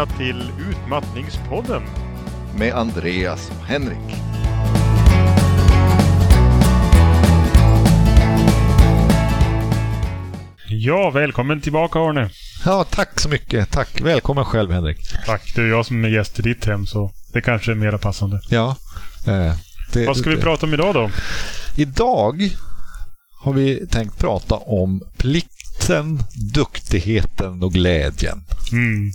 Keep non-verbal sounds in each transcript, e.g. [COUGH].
Välkomna till Utmattningspodden. med Andreas och Henrik. Ja, välkommen tillbaka Arne. Ja, tack så mycket. Tack. Välkommen själv Henrik. Tack, det är jag som är gäst i ditt hem så det kanske är mera passande. Ja. Eh, det, Vad ska vi det- prata om idag då? Idag har vi tänkt prata om plikten, duktigheten och glädjen. Mm.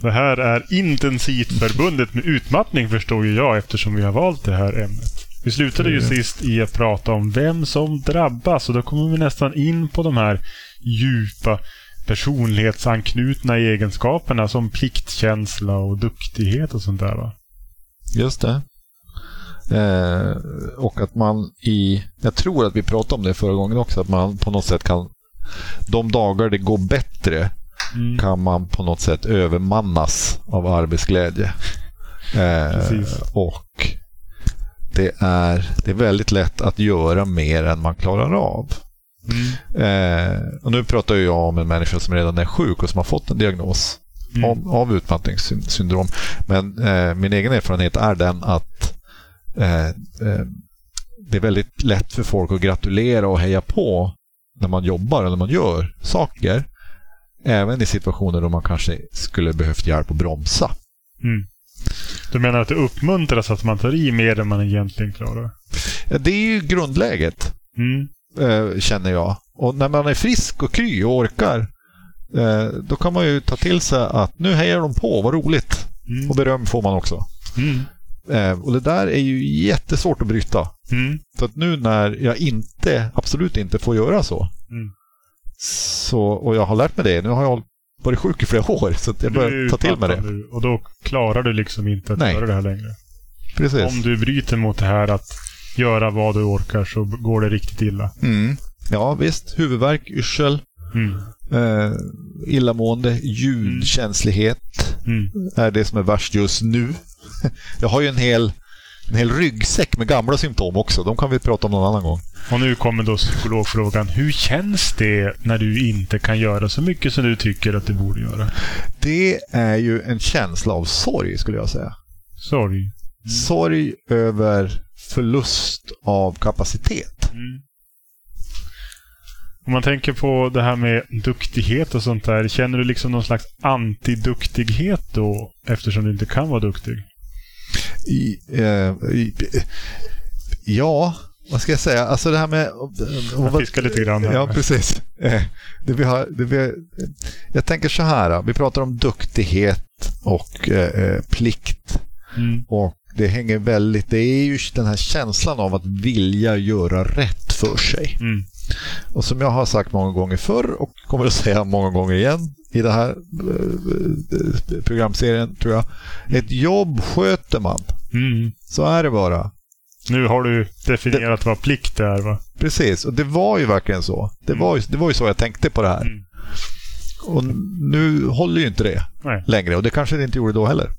Det här är intensivt förbundet med utmattning förstår ju jag eftersom vi har valt det här ämnet. Vi slutade ju sist i att prata om vem som drabbas och då kommer vi nästan in på de här djupa personlighetsanknutna egenskaperna som pliktkänsla och duktighet och sånt där va? Just det. Eh, och att man i... Jag tror att vi pratade om det förra gången också, att man på något sätt kan... De dagar det går bättre Mm. kan man på något sätt övermannas av arbetsglädje. Eh, och det är, det är väldigt lätt att göra mer än man klarar av. Mm. Eh, och nu pratar jag om en människa som redan är sjuk och som har fått en diagnos Mm. av, av utmattningssyndrom. Men eh, min egen erfarenhet är den att eh, eh, det är väldigt lätt för folk att gratulera och heja på när man jobbar eller man gör saker. Även i situationer då man kanske skulle behövt hjälp att bromsa. Mm. Du menar att det uppmuntras att man tar i mer än man egentligen klarar? Ja, Det är ju grundläget, Mm. eh, känner jag. Och när man är frisk och kry och orkar, eh, då kan man ju ta till sig att nu hejar de på, vad roligt. Mm. Och beröm får man också. Mm. Eh, och det där är ju jättesvårt att bryta. Mm. Så att nu när jag inte, absolut inte får göra så, Mm. Så och jag har lärt mig det, nu har jag varit sjuk i flera år, så jag börjar ta till mig det. nu, Och då klarar du liksom inte att Nej. göra det här längre. Precis. Om du bryter mot det här att göra vad du orkar så går det riktigt illa. Mm. Ja, visst. Huvudvärk, yrsel, Mm. eh, illamående, ljudkänslighet Mm. är det som är värst just nu. [LAUGHS] Jag har ju en hel, en hel ryggsäck med gamla symptom också. De kan vi prata om någon annan gång. Och nu kommer då psykologfrågan. Hur känns det när du inte kan göra så mycket som du tycker att du borde göra? Det är ju en känsla av sorg, skulle jag säga. Sorry. Sorg över förlust av kapacitet. Mm. Om man tänker på det här med duktighet och sånt där. Känner du liksom någon slags antiduktighet då? Eftersom du inte kan vara duktig? I, eh, i, ja, vad ska jag säga? Alltså det här med... Jag fiskar lite grann här. Ja, precis. Eh, Det vi har, det vi, jag tänker så här. Vi pratar om duktighet och eh, eh, plikt. Mm. Och det hänger väldigt... Det är ju den här känslan av att vilja göra rätt för sig. Mm. Och som jag har sagt många gånger förr och kommer att säga många gånger igen i den här eh, programserien, tror jag. Ett jobb sköter man. Mm. Så är det bara. Nu har du definierat vad plikt är va? Precis, och det var ju verkligen så. Det var ju, det var ju så jag tänkte på det här. Mm. Och nu håller ju inte det Nej. längre och det kanske det inte gjorde då heller.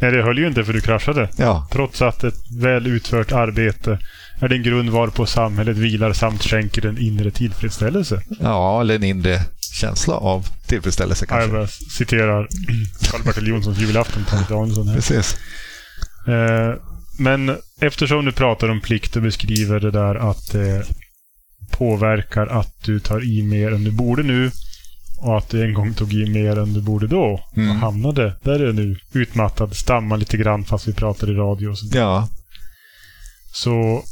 Nej, det höll ju inte för du kraschade. Ja, Trots att ett väl utfört arbete är den grund varpå samhället vilar samt skänker en inre tillfredsställelse. ja eller en inre känsla av tillfredsställelse Ja, Jag kanske. citerar [CLEARS THROAT] Karl-Bertil Jonssons julafton, Tage Danielsson. Precis. Eh, Men eftersom du pratar om plikt och beskriver det där att det påverkar att du tar i mer än du borde nu och att du en gång tog i mer än du borde då och Mm. hamnade där du är nu. Utmattad, stammar lite grann fast vi pratar i radio och så. Ja, så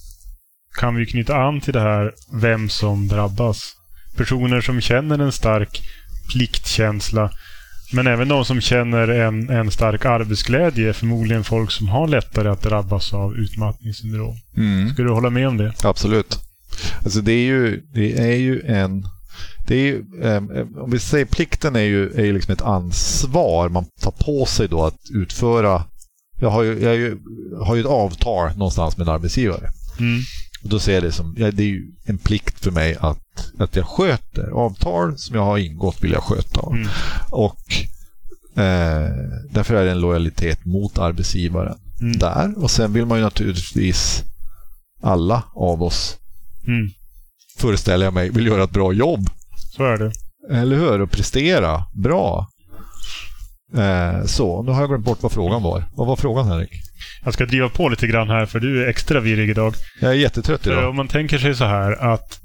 kan vi knyta an till det här vem som drabbas. Personer som känner en stark pliktkänsla men även de som känner en, en stark arbetsglädje är förmodligen folk som har lättare att drabbas av utmattningssyndrom. mm. Skulle du hålla med om det? absolut. Alltså det är ju, det är ju en... Det är ju, ehm, om vi säger plikten är ju, är ju liksom ett ansvar man tar på sig då att utföra. Jag har ju, jag har ju, har ju ett avtal någonstans med en arbetsgivare. Mm. Och då ser jag det som, ja, det är ju en plikt för mig att, att jag sköter. Avtal som jag har ingått vill jag sköta. Mm. Och eh, därför är det en lojalitet mot arbetsgivaren Mm. där. Och sen vill man ju naturligtvis alla av oss, Mm. föreställer jag mig, vill göra ett bra jobb. Så är det. Eller hur? Och prestera bra. Eh, så, nu har jag glömt bort vad frågan var. Vad var frågan Henrik? Jag ska driva på lite grann här för du är extra virrig idag. Jag är jättetrött För idag. om man tänker sig så här att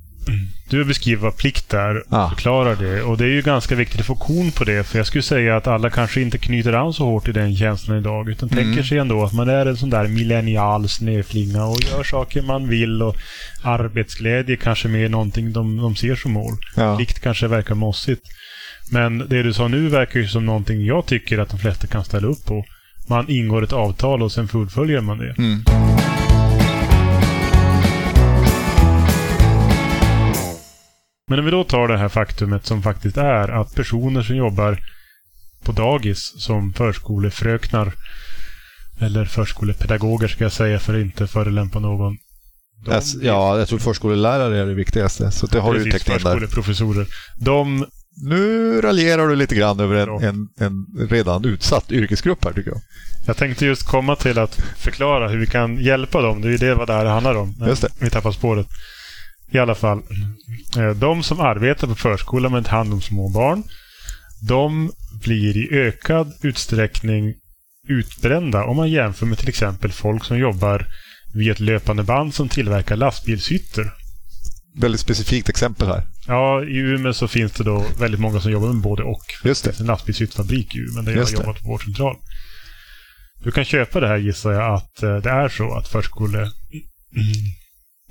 du beskriver vad plikt är och förklarar det. Och det är ju ganska viktigt att få kon på det. För jag skulle säga att alla kanske inte knyter an så hårt i den känslan idag. Utan Mm. tänker sig ändå att man är en sån där millennial snöflinga och gör saker man vill. Och arbetsglädje kanske mer är någonting de, de ser som mål. Ja. Plikt kanske verkar mossigt. Men det du sa nu verkar ju som någonting jag tycker att de flesta kan ställa upp på. Man ingår ett avtal och sen fullföljer man det. Mm. Men om vi då tar det här faktumet som faktiskt är att personer som jobbar på dagis som förskolefröknar eller förskolepedagoger ska jag säga för att inte förelämpa någon. De Alltså, ja, jag tror förskollärare är det viktigaste. Så det har du precis, täckt in där. förskoleprofessorer. De, Nu raljerar du lite grann över en, en, en redan utsatt yrkesgrupp här tycker jag. jag tänkte just komma till att förklara hur vi kan hjälpa dem. Det är ju det vad det här handlar om. Just det. Vi tappar spåret. I alla fall. eh, De som arbetar på förskola med hand om små barn. De blir i ökad utsträckning utbrända om man jämför med till exempel folk som jobbar vid ett löpande band som tillverkar lastbilshytter. Väldigt specifikt exempel här. Ja, i Umeå så finns det då väldigt många som jobbar med både och. Just Det det. finns en lastbilshyttfabrik i Umeå där jag har jobbat på vårdcentral. Du kan köpa det här gissar jag att eh, det är så att förskole...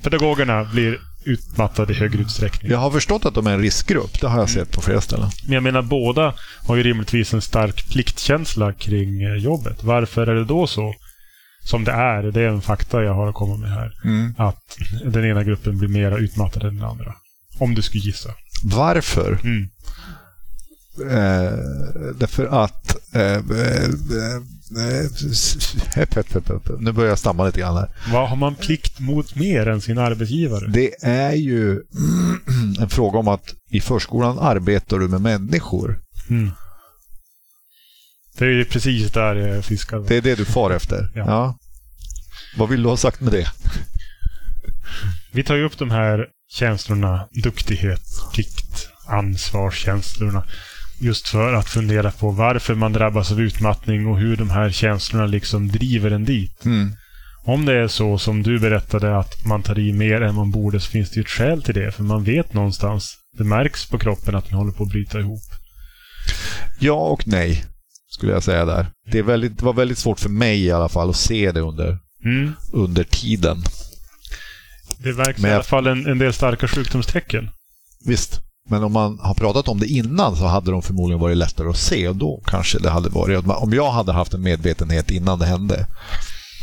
Pedagogerna blir utmattade i högre utsträckning. Jag har förstått att de är en riskgrupp. Det har jag sett på flera ställen. Men jag menar båda har ju rimligtvis en stark pliktkänsla kring eh, jobbet. Varför är det då så? Som det är, det är en fakta jag har att komma med här. Mm. Att den ena gruppen blir mer utmattad än den andra. Om du skulle gissa. Varför? Mm. Eh, därför att... Eh, eh, eh. Nu börjar jag stamma lite grann här. Vad har man plikt mot mer än sin arbetsgivare? Det är ju [CLEARS THROAT] en fråga om att i förskolan arbetar du med människor. Mm. Det är precis där jag fiskar. Det är det du far efter. Ja. Vad vill du ha sagt med det? Vi tar ju upp de här känslorna, duktighet, plikt, ansvarskänslorna. Just för att fundera på varför man drabbas av utmattning och hur de här känslorna liksom driver en dit. Mm. Om det är så som du berättade att man tar i mer än man borde så finns det ju ett skäl till det. För man vet någonstans, det märks på kroppen att den håller på att bryta ihop. Ja och nej, skulle jag säga där. Det, är väldigt, det var väldigt svårt för mig i alla fall att se det under, Mm. under tiden. Det verkar i alla fall en, en del starka sjukdomstecken. Visst. Men om man har pratat om det innan så hade de förmodligen varit lättare att se och då kanske det hade varit... Om jag hade haft en medvetenhet innan det hände.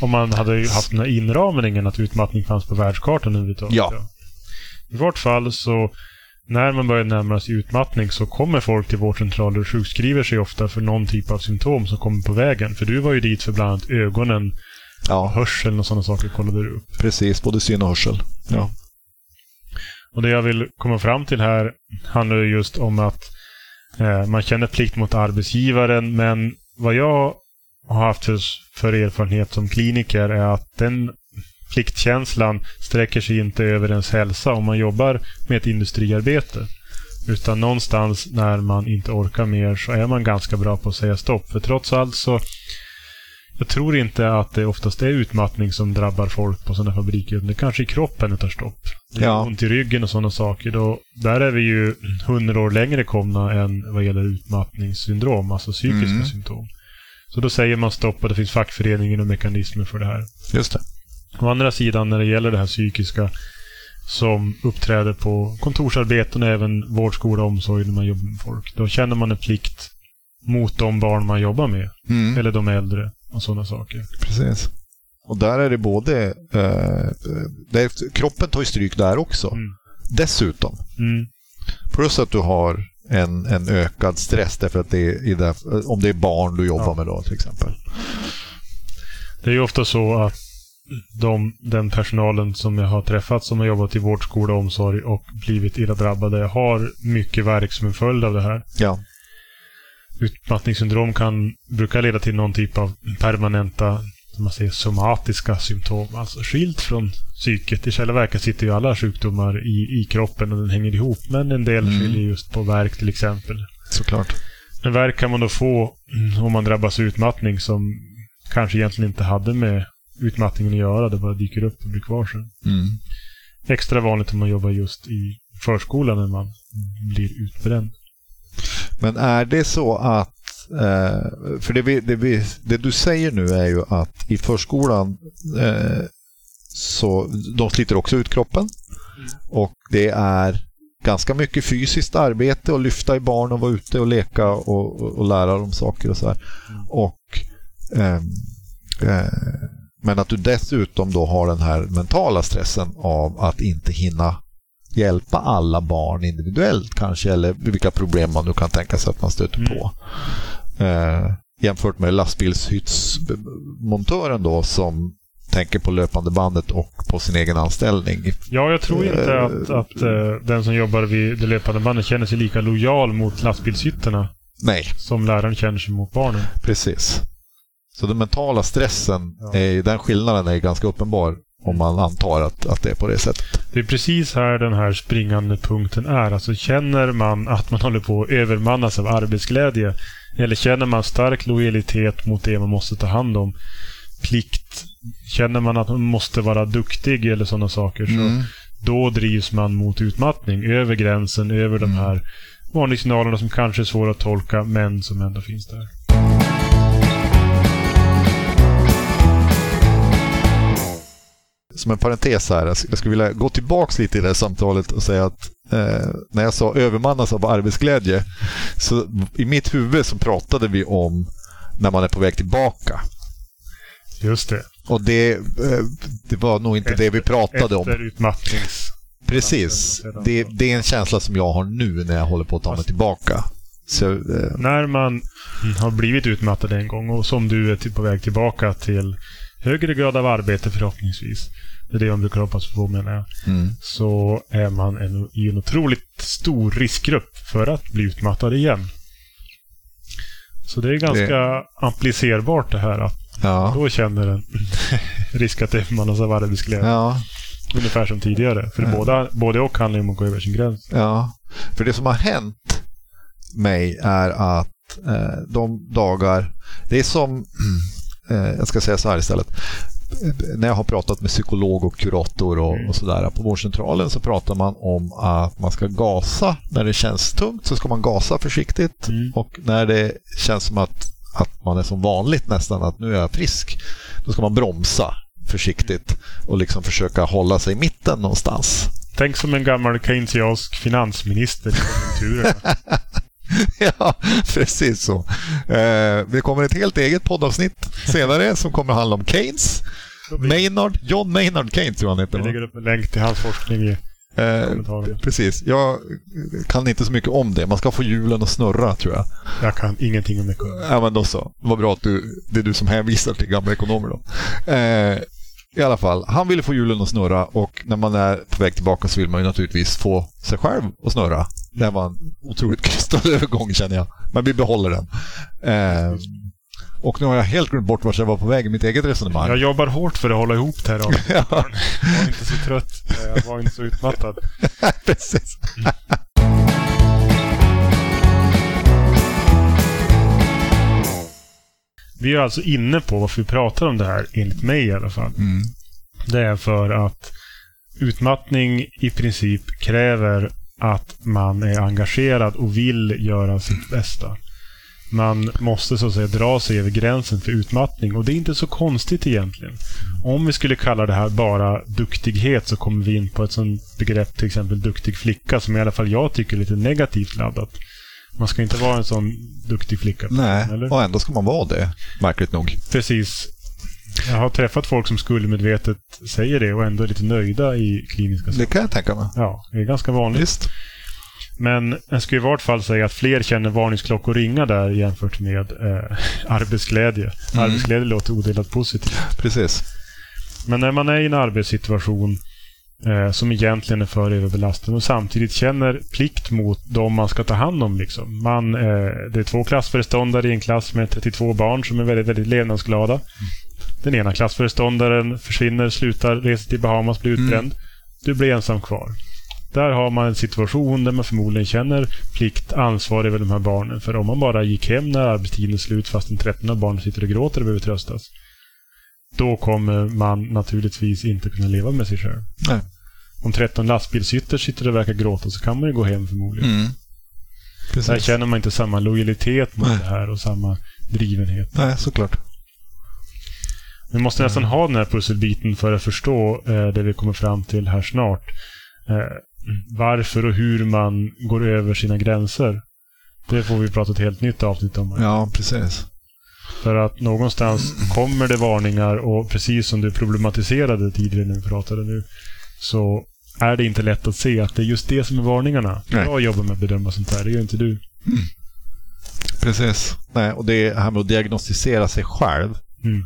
Om man hade haft den här inramningen att utmattning fanns på världskartan överhuvudtaget. Ja. I vart fall så när man börjar närma sig utmattning så kommer folk till vårdcentraler och sjukskriver sig ofta för någon typ av symptom som kommer på vägen. För du var ju dit för bland annat ögonen, Ja, hörseln och sådana saker kollade du upp. precis. Både syn och hörsel. Ja. Och det jag vill komma fram till här handlar ju just om att eh, man känner plikt mot arbetsgivaren men vad jag har haft för, för erfarenhet som kliniker är att den pliktkänslan sträcker sig inte över ens hälsa om man jobbar med ett industriarbete. Utan någonstans när man inte orkar mer så är man ganska bra på att säga stopp. För trots allt så jag tror inte att det oftast är utmattning som drabbar folk på sådana fabriker. Det kanske är kroppen det tar stopp. Det Ja. ont i ryggen och sådana saker. Då, där är vi ju hundra år längre komna än vad gäller utmattningssyndrom, alltså psykiska Mm. symptom. Så då säger man stopp och det finns fackföreningen och mekanismer för det här. Just det. Å andra sidan när det gäller det här psykiska som uppträder på kontorsarbeten och även vård, skola och omsorg när man jobbar med folk. Då känner man en plikt mot de barn man jobbar med. Mm. Eller de äldre och sådana saker. Precis. Och där är det både... Eh, det, kroppen tar ju stryk där också. Mm. Dessutom. Mm. Plus att du har en, en ökad stress därför att det är, om det är barn du jobbar Ja. med då till exempel. Det är ju ofta så att de, den personalen som jag har träffat som har jobbat i vård, skola och omsorg och blivit illa drabbade har mycket värk som en följd av det här. Ja. Utmattningssyndrom kan, brukar leda till någon typ av permanenta man säger, somatiska symptom. Alltså skilt från psyket. I själva verket sitter ju alla sjukdomar i, i kroppen och den hänger ihop. Men en del Mm. skiljer just på värk till exempel. Såklart. verk kan man då få mm, om man drabbas av utmattning som kanske egentligen inte hade med utmattningen att göra. Det bara dyker upp och blir kvar sen. Mm. Extra vanligt om man jobbar just i förskolan när man blir utbränd. Men är det så att eh, för det, vi, det, vi, det, du säger nu är ju att i förskolan eh, så de sliter också ut kroppen. Och det är ganska mycket fysiskt arbete att lyfta i barn och vara ute och leka och, och, och lära dem saker och så här. Och, eh, eh, men att du dessutom då har den här mentala stressen av att inte hinna hjälpa alla barn individuellt kanske, eller vilka problem man nu kan tänka sig att man stöter Mm. på. Eh, jämfört med lastbilshyttsmontören då som tänker på löpande bandet och på sin egen anställning. Ja, jag tror inte Eh, att, att eh, den som jobbar vid det löpande bandet känner sig lika lojal mot lastbilshytterna Nej, som läraren känner sig mot barnen. precis. Så den mentala stressen, Ja. är, den skillnaden är ganska uppenbar om man antar att, att det är på det sättet. Det är precis här den här springande punkten är. Alltså känner man att man håller på att övermannas av arbetsglädje eller känner man stark lojalitet mot det man måste ta hand om, plikt, känner man att man måste vara duktig eller sådana saker, så då drivs man mot utmattning. Över gränsen, över de här varningssignalerna som kanske är svåra att tolka, men som ändå finns där. Som en parentes här, jag sk- jag skulle vilja gå tillbaks lite i det här samtalet och säga att eh, när jag sa övermannas av arbetsglädje, så i mitt huvud så pratade vi om när man är på väg tillbaka. Just det. Och det, eh, det var nog inte det vi pratade om. Efter utmattnings... Precis. Det, det är en känsla som jag har nu när jag håller på att ta mig tillbaka. Så, eh, När man har blivit utmattad en gång och som du är på väg tillbaka till högre grad av arbete förhoppningsvis. Det är det man brukar hoppas på menar jag. mm, Så är man en, i en otroligt stor riskgrupp för att bli utmattad igen. Så det är ganska applicerbart det här att ja. då känner en [LAUGHS] risk att övermannas av arbetsglädje. Ja, Ungefär som tidigare. För Ja. båda, både och handlar om att gå över sin gräns. ja. För det som har hänt mig är att eh, de dagar... Det är som... [CLEARS THROAT] Eh, jag ska säga så här istället. Eh, När jag har pratat med psykolog och kurator och, Mm. och sådär på vårdcentralen så pratar man om att man ska gasa. När det känns tungt så ska man gasa försiktigt. Mm. Och när det känns som att, att man är som vanligt nästan, att nu är jag frisk, då ska man bromsa försiktigt och liksom försöka hålla sig i mitten någonstans. Tänk som en gammal keynesiansk finansminister i konjunkturerna. [LAUGHS] [LAUGHS] ja, precis så. Eh, det kommer ett helt eget poddavsnitt senare som kommer handla om Keynes. Maynard, John Maynard Keynes tror jag han heter. Vi lägger upp en länk till hans forskning i Eh, precis. Jag kan inte så mycket om det. Man ska få hjulen att snurra tror jag. Jag kan ingenting om ekonomi. Ja, men då så. Vad bra att du, det är du som hänvisar till gamla ekonomer då. Eh, I alla fall, han ville få hjulen att snurra och när man är på väg tillbaka så vill man ju naturligtvis få sig själv att snurra. Det var en otroligt [LAUGHS] krystad övergång känner jag. Men vi behåller den. Eh, och nu har jag helt glömt bort vart jag var på väg i mitt eget resonemang. Jag jobbar hårt för att hålla ihop det här. [LAUGHS] Ja, Jag var inte så trött. Jag var inte så utmattad. [LAUGHS] precis. Vi är alltså inne på varför vi pratar om det här, enligt mig i alla fall. Mm. Det är för att utmattning i princip kräver att man är engagerad och vill göra sitt bästa. Man måste så att säga dra sig över gränsen för utmattning och det är inte så konstigt egentligen. Om vi skulle kalla det här bara duktighet så kommer vi in på ett sånt begrepp, till exempel duktig flicka, som i alla fall jag tycker är lite negativt laddat. Man ska inte vara en sån duktig flicka. Nej, Eller? och ändå ska man vara det. Märkligt nog. Precis. Jag har träffat folk som skuldmedvetet säger det och ändå är lite nöjda i kliniska Det kan jag tänka mig. Ja, det är ganska vanligt. Visst. Men jag skulle i vart fall säga att fler känner varningsklockor ringa där jämfört med eh, arbetsglädje. Mm. Arbetsglädje låter odelat positivt. Precis. Men när man är i en arbetssituation eh, som egentligen är för överbelastad och samtidigt känner plikt mot de man ska ta hand om. Liksom. Man, eh, det är två klassföreståndare i en klass med 32 barn som är väldigt, väldigt levnadsglada. Den ena klassföreståndaren försvinner, slutar, reser till Bahamas, blir utbränd. Du blir ensam kvar. Där har man en situation där man förmodligen känner plikt, ansvar över de här barnen. För om man bara gick hem när arbetstiden är slut fast en 13 av barnen sitter och gråter och behöver tröstas. Då kommer man naturligtvis inte kunna leva med sig själv. Nej. Om 13 lastbilshytter sitter och verkar gråta så kan man ju gå hem förmodligen. Mm. Där Precis. känner man inte samma lojalitet mot Nej. det här och samma drivenhet. Nej, såklart. Vi måste nästan Mm. ha den här pusselbiten för att förstå eh, det vi kommer fram till här snart. Eh, varför och hur man går över sina gränser. Det får vi prata ett helt nytt avsnitt om. Ja, precis. För att någonstans kommer det varningar och precis som du problematiserade tidigare när vi pratade nu så är det inte lätt att se att det är just det som är varningarna. Nej. Jag jobbar med att bedöma sånt här, det gör inte du. Precis. Nej, och det här med att diagnostisera sig själv Mm.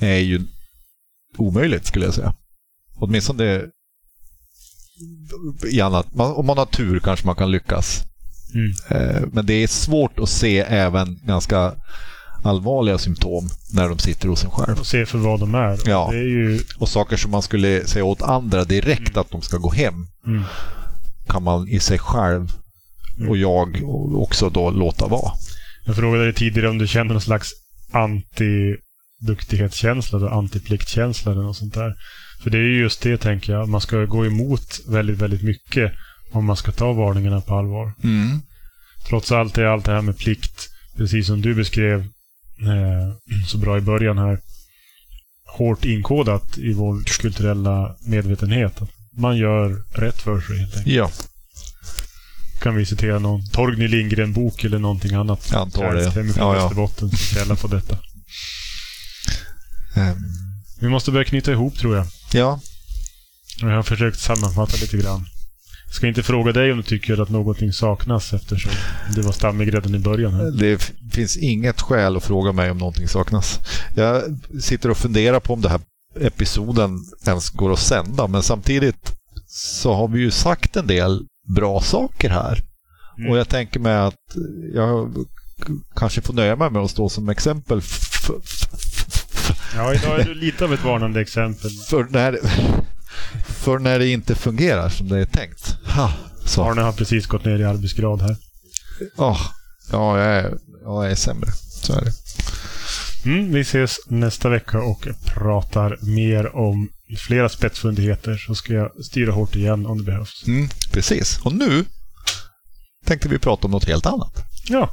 är ju omöjligt skulle jag säga. Åtminstone i annat. Om man har tur kanske man kan lyckas. Mm. Eh, Men det är svårt att se även ganska allvarliga symptom när de sitter hos en själv. Och se för vad de är. Ja. Det är ju... Och saker som man skulle säga åt andra direkt att de ska gå hem Mm. kan man i sig själv och jag också då låta vara. Jag frågade dig tidigare om du kände någon slags anti-duktighetskänsla, då, antipliktkänsla eller något sånt där. För det är ju just det, tänker jag. Man ska gå emot väldigt, väldigt mycket om man ska ta varningarna på allvar. Trots allt är allt det här med plikt, precis som du beskrev [CLEARS THROAT] så bra i början här, hårt inkodat i vår kulturella medvetenhet. Man gör rätt för sig helt enkelt. Ja, Kan vi citera någon Torgny Lindgren-bok eller någonting annat? jag antar det. Hemifrån Ja, ja. Västerbotten som källa på detta. Ehm, Vi måste börja knyta ihop tror jag. Ja, Jag har försökt sammanfatta lite grann. Ska inte fråga dig om du tycker att någonting saknas eftersom du var stammig redan i början. Här. det finns inget skäl att fråga mig om någonting saknas. Jag sitter och funderar på om den här episoden ens går att sända, men samtidigt så har vi ju sagt en del bra saker här. Mm. Och jag tänker mig att jag kanske får nöja mig med att stå som exempel Ja, idag är du lite av ett varnande exempel. för när, för när det inte fungerar som det är tänkt. Ha, så. Arne har precis gått ner i arbetsgrad här. Åh, ja, jag är, jag är sämre. Så är det. Mm, vi ses nästa vecka och pratar mer om flera spetsfundigheter. Så ska jag styra hårt igen om det behövs. Mm, precis. Och nu tänkte vi prata om något helt annat. Ja.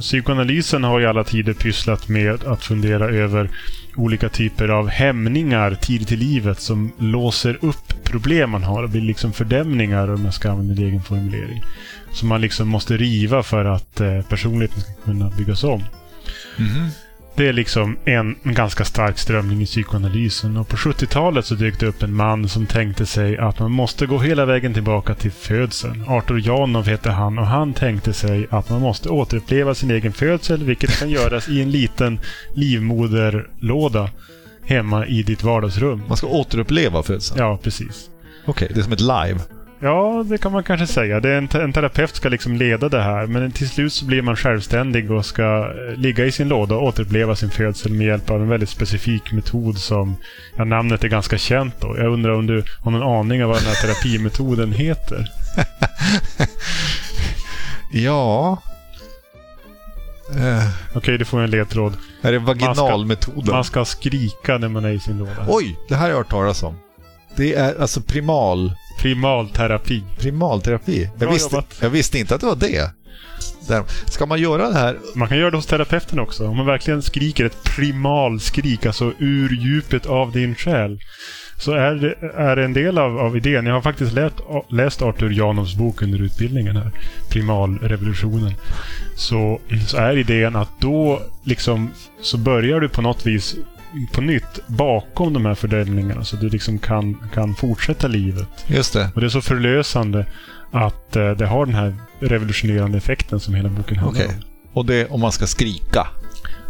Psykoanalysen har i alla tider pysslat med att fundera över olika typer av hämningar tidigt i livet som låser upp problem man har. Det blir liksom fördämningar om jag ska använda en egen formulering. Som man liksom måste riva för att eh, personligheten ska kunna byggas om. Mm-hmm. Det är liksom en, ganska stark strömning i psykoanalysen. Och på 70-talet så dök det upp en man som tänkte sig att man måste gå hela vägen tillbaka till födseln. Arthur Janov hette han och han tänkte sig att man måste återuppleva sin egen födsel, vilket kan göras i en liten livmoderlåda hemma i ditt vardagsrum. Man ska återuppleva födseln. Ja, precis. Okej, det är som ett live. Ja, det kan man kanske säga. Det är en, en terapeut ska liksom leda det här, men till slut så blir man självständig och ska eh, ligga i sin låda och återuppleva sin födsel med hjälp av en väldigt specifik metod som... Ja, namnet är ganska känt då. Jag undrar om du har någon aning om vad den här terapimetoden heter? [LAUGHS] Ja... Eh, Okej, du får en ledtråd. är det vaginalmetoden? Man ska skrika när man är i sin låda. Oj, det här har jag hört talas om. Det är alltså primal, Primalterapi. primalterapi. Jag visste, jag visste inte att det var det. Där. Ska man göra det här? Man kan göra det hos terapeuten också. Om man verkligen skriker ett primalskrik, alltså ur djupet av din själ. Så är det, är det en del av, av idén. Jag har faktiskt läst, läst Arthur Janovs bok under utbildningen här. Primalrevolutionen. Så, så är idén att då liksom så börjar du på något vis på nytt bakom de här fördämningarna så du liksom kan, kan fortsätta livet. Just det. Och det är så förlösande att eh, det har den här revolutionerande effekten som hela boken handlar Okej. om. Och det om man ska skrika.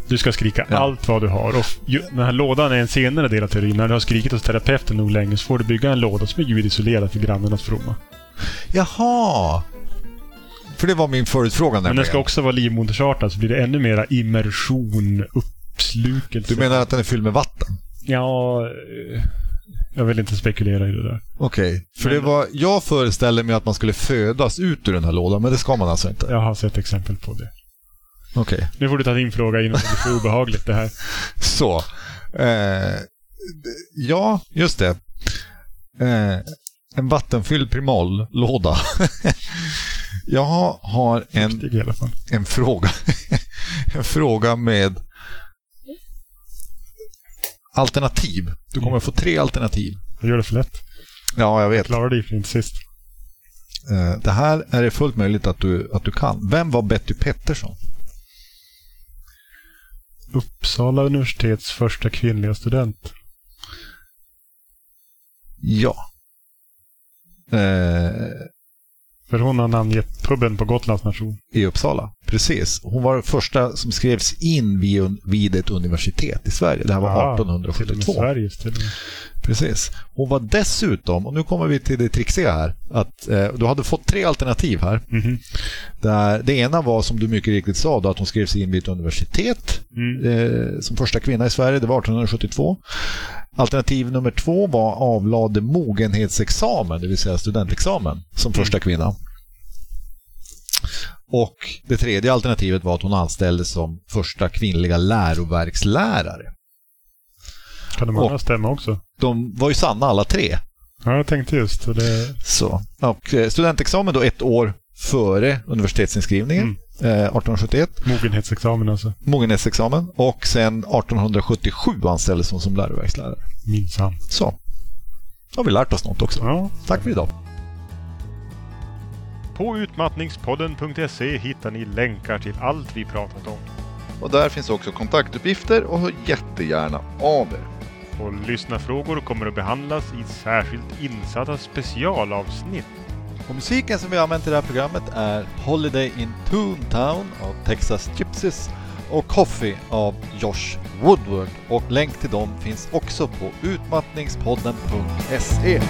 Du ska skrika Ja. allt vad du har. Och ju, den här lådan är en senare del av teorin. När du har skrikit hos terapeuten nog länge så får du bygga en låda som är ljudisolerad för grannarnas fromma. Jaha! för det var min förutfråga Men den ska också vara livmodersartad så blir det ännu mera immersion, uppslukelse. Du menar att den är fylld med vatten? Ja, jag vill inte spekulera i det där. Okej. För Men- det var, jag föreställer mig att man skulle födas ut ur den här lådan, men det ska man alltså inte? Jag har sett exempel på det. Okej. Nu får du ta din fråga innan det blir för obehagligt det här. [LAUGHS] Så. Eh, ja, just det. Eh, en vattenfylld primallåda. [LAUGHS] jag har en, en fråga. [LAUGHS] en fråga med alternativ. Du kommer att få tre alternativ. Jag gör det för lätt. Ja, jag vet. Klarade dig för inte sist. Eh, det här är det fullt möjligt att du, att du kan. Vem var Betty Pettersson? Uppsala universitets första kvinnliga student. Ja. Eh, För hon har namngett puben på Gotlands nation. I Uppsala, precis. Hon var den första som skrevs in vid, vid ett universitet i Sverige. Det här var Ah, Till och med 1872. Sveriges till och med. Precis. Hon var dessutom, och nu kommer vi till det trixiga här, att eh, du hade fått tre alternativ här. Mhm. Där det ena var, som du mycket riktigt sa, då, att hon skrevs in vid ett universitet Mm. eh, som första kvinna i Sverige. Det var 1872. Alternativ nummer två var avlade mogenhetsexamen, det vill säga studentexamen, som första kvinna. Och det tredje alternativet var att hon anställdes som första kvinnliga läroverkslärare. Kan de Och- andra stämma också? De var ju sanna alla tre. Ja, jag tänkte just det. Så. Och eh, studentexamen då ett år före universitetsinskrivningen, Mm. eh, 1871. Mogenhetsexamen alltså. Mogenhetsexamen. Och sen 1877 anställdes hon som läroverkslärare. Minsann. Så. Då har vi lärt oss något också. Ja. Tack för idag. På utmattningspodden.se hittar ni länkar till allt vi pratat om. Och där finns också kontaktuppgifter och hör jättegärna av er. Och lyssnarfrågor kommer att behandlas i särskilt insatta specialavsnitt. Och musiken som vi har använt i det här programmet är Holiday in Toontown av Texas Gypsies och Coffee av Josh Woodward. Och länk till dem finns också på utmattningspodden.se.